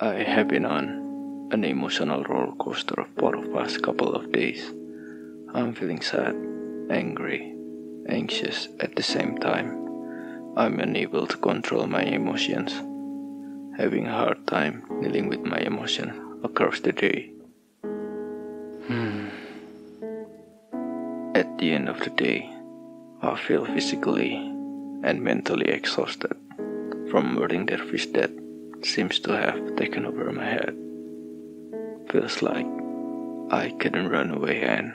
I have been on an emotional roller coaster for the past couple of days. I'm feeling sad, angry, anxious at the same time. I'm unable to control my emotions, having a hard time dealing with my emotions across the day. Hmm. At the end of the day, I feel physically and mentally exhausted from whirling dervish that seems to have taken over my head. Feels like I couldn't run away and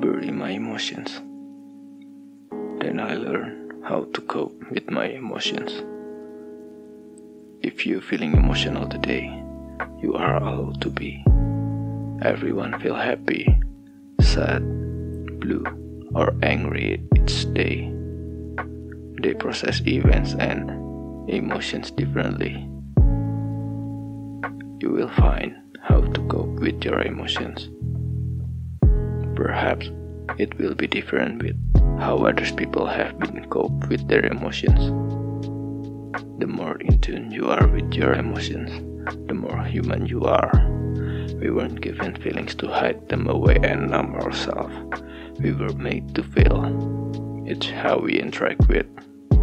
bury my emotions. Then I learn how to cope with my emotions. If you're feeling emotional today, you are allowed to be. Everyone feel happy, sad, blue, or angry each day. They process events and emotions differently. You will find how to cope with your emotions. Perhaps it will be different with how others people have been cope with their emotions. The more in tune you are with your emotions, the more human you are. We weren't given feelings to hide them away and numb ourselves. We were made to feel. It's how we interact with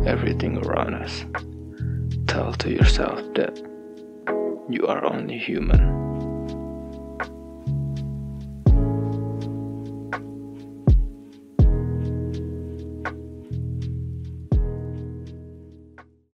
everything around us. Tell to yourself that you are only human